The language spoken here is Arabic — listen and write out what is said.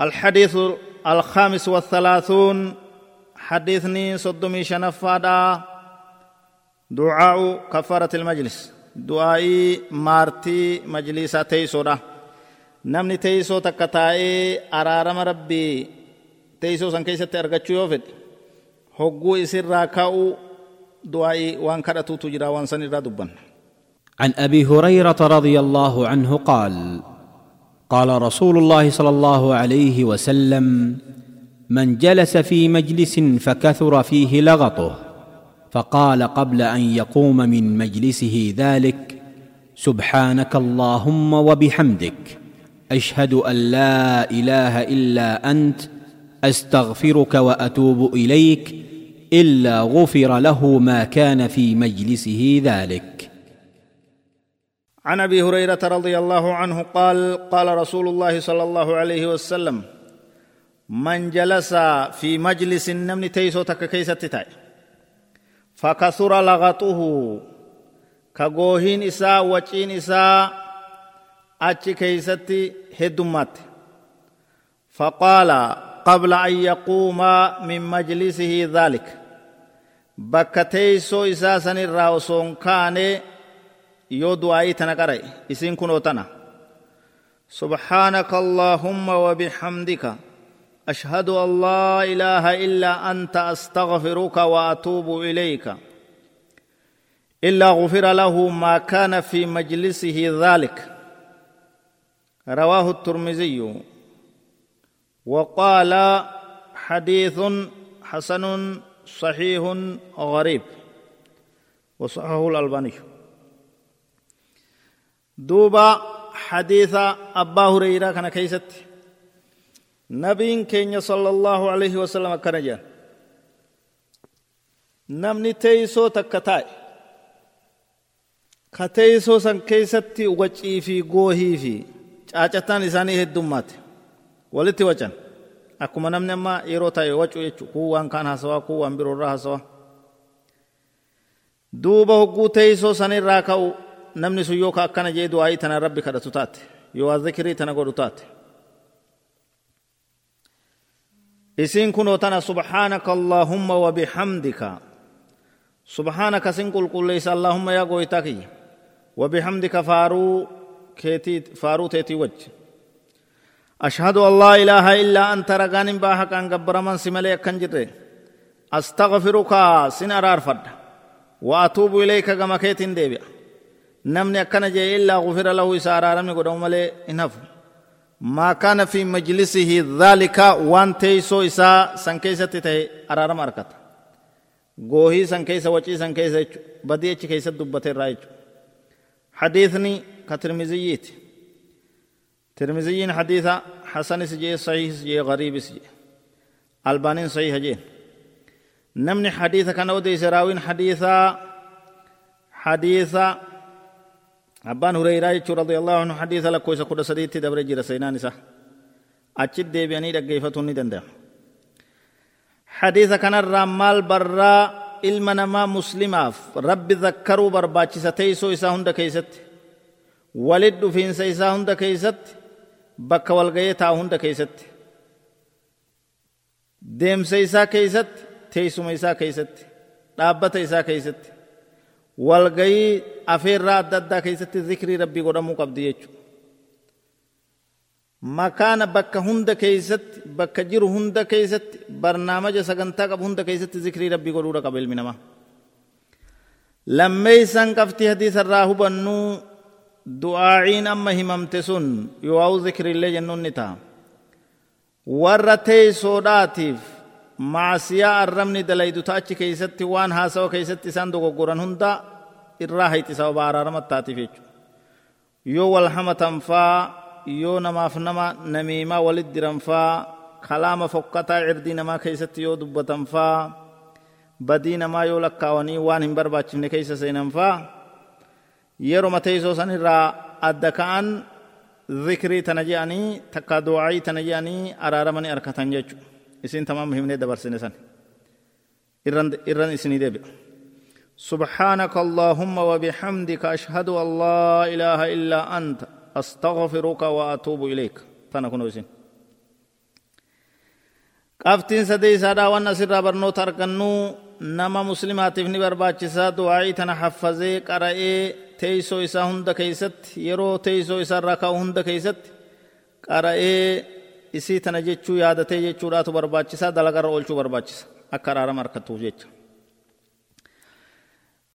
الحديث الخامس والثلاثون حديثني صدمي شنفادا دعاء كفارة المجلس دعائي مارتي مجلسة تيسورة نمني تيسو تكتائي أرارم ربي. تيسو سن كيسة أرغتشو يوفد. هقو إسر راكاو دعائي وان كرتو تجرا وان عن أبي هريرة رضي الله عنه قال قال رسول الله صلى الله عليه وسلم من جلس في مجلس فكثر فيه لغطه فقال قبل أن يقوم من مجلسه ذلك سبحانك اللهم وبحمدك أشهد أن لا إله إلا أنت أستغفرك وأتوب إليك إلا غفر له ما كان في مجلسه ذلك. عن أبي هريرة رضي الله عنه قال قال رسول الله صلى الله عليه وسلم من جلس في مجلس النمن تيسو تك كيست تاي فكثر لغطه كغوهين إساء وچين إساء أتش كيستي هدمت فقال قبل أن يقوم من مجلسه ذلك بكتيسو إساء سنر راوسون كان يودو آي تنقرأي إسين كنو تنا سبحانك اللهم وبحمدك اشهد ان لا اله الا انت استغفرك واتوب اليك الا غفر له ما كان في مجلسه ذلك رواه الترمذي وقال حديث حسن صحيح غريب وصححه الألباني duuba hadiisa abbaa hureyraa kana keeysatti. Nabiin keenya sala allaahu alaihi wasalam akkana jedhan. Namni teeysoo takka taa'e ka teeysoo san keeysatti wacii fi goohii fi caacataan isaanii heddummaate. Walitti wacan. Akkuma namni amma yeroo taa'e wacuu jechu kuu waan kaan hasawaa kuu waan biroorraa hasawaa duuba hogguu teeysoo sanirraa ka'u namni sun yoo ka akkana jee du'aa'ii tana rabbi kadhatu taate yoo zikirii tana godhu taate isiin kunoo tana subhaanaka allaahumma wabihamdika subhaanaka sin qulqulleeysa allaahumma yaa gooytaa kiyya wabihamdika faaruu keetii faaruu teetii wajji laa ilaaha illaa anta ragaan hin baa haqaan gabbaraman si malee akkan jirre astaghfiruka sin araarfadha wa atuubu ilayka gama keetin deebi'a namni akkana jee illaa gufira lahu isa araaramni godhamu malee hin hafu ما كان في مجلسه ذلك وان تيسو إسا سنكيسة تتهي أرارم أركت غوهي سنكيسة وچي سنكيسة بدي اچ كيسة دبت الرائج حديثني كترمزييت ترمزيين حديثا حسن سجي صحيح سجي غريب سجي البانين صحيح جي نمني حديثا كان ودي سراوين حديثا حديثا abbaan hureyraa jechuu radiyallahu anhu hadiisa lakkoofsa kudha sadiitti dabre jira seenaan isa achit deebi'anii dhaggeeffatuun ni danda'ama hadiisa kanarraa maal barraa ilma namaa muslimaaf rabbi zakkaruu barbaachisa teeysoo isaa hunda keeysatti walit dhufiinsa isaa hunda keeysatti bakka walgayee taa'u hunda keeysatti deemsa isaa keeysatti teeysuma isaa keeysatti dhaabbata isaa keeysatti walgayii afeerraa adda addaa keessatti zikrii rabbii godhamuu qabdi jechuudha. makaana bakka hunda keessatti bakka jiru hunda keessatti barnaamaja sagantaa qabu hunda keessatti zikrii rabbii godhuudha qaba ilmi namaa. lammeeysan qabxii hadiisa irraa hubannuu du'aa'iin amma himamte sun yoo zikriillee jennuun ni ta'a. warra teeysoodhaatiif maasiyaa arrabni dalaydu achi keessatti waan haasawa keessatti isaan dogoggoran hunda irraa hayti sababa araarama taatiif jechuudha yoo wal hamatan faa yoo namaaf nama namiimaa walit diran faa kalaama fokkataa cirdii namaa keessatti yoo dubbatan faa badii namaa yoo lakkaawanii waan hin barbaachifne keessa seenan faa yeroma teeysoo san irraa adda ka'an zikrii tana je'anii takka du'aa'ii tana je'anii araaramanii arkatan jechuudha isin tamam himne dabarsine san. Irran irran اسني دب سبحانك اللهم وبحمدك أشهد أن لا إله إلا أنت أستغفرك وأتوب إليك تنكون وسين قفتين سدي سادا وأنا سر برنو تركنو نما مسلمات ابن برباچسا دعائي تنا حفظي قرأي تيسو إسا هند كيست يرو تيسو إسا ركا هند كيست قرأي isii tana jechuu yaadatee jechuudhaatu barbaachisaa dalagarra oolchuu barbaachisa akka araarama harkattuuf jecha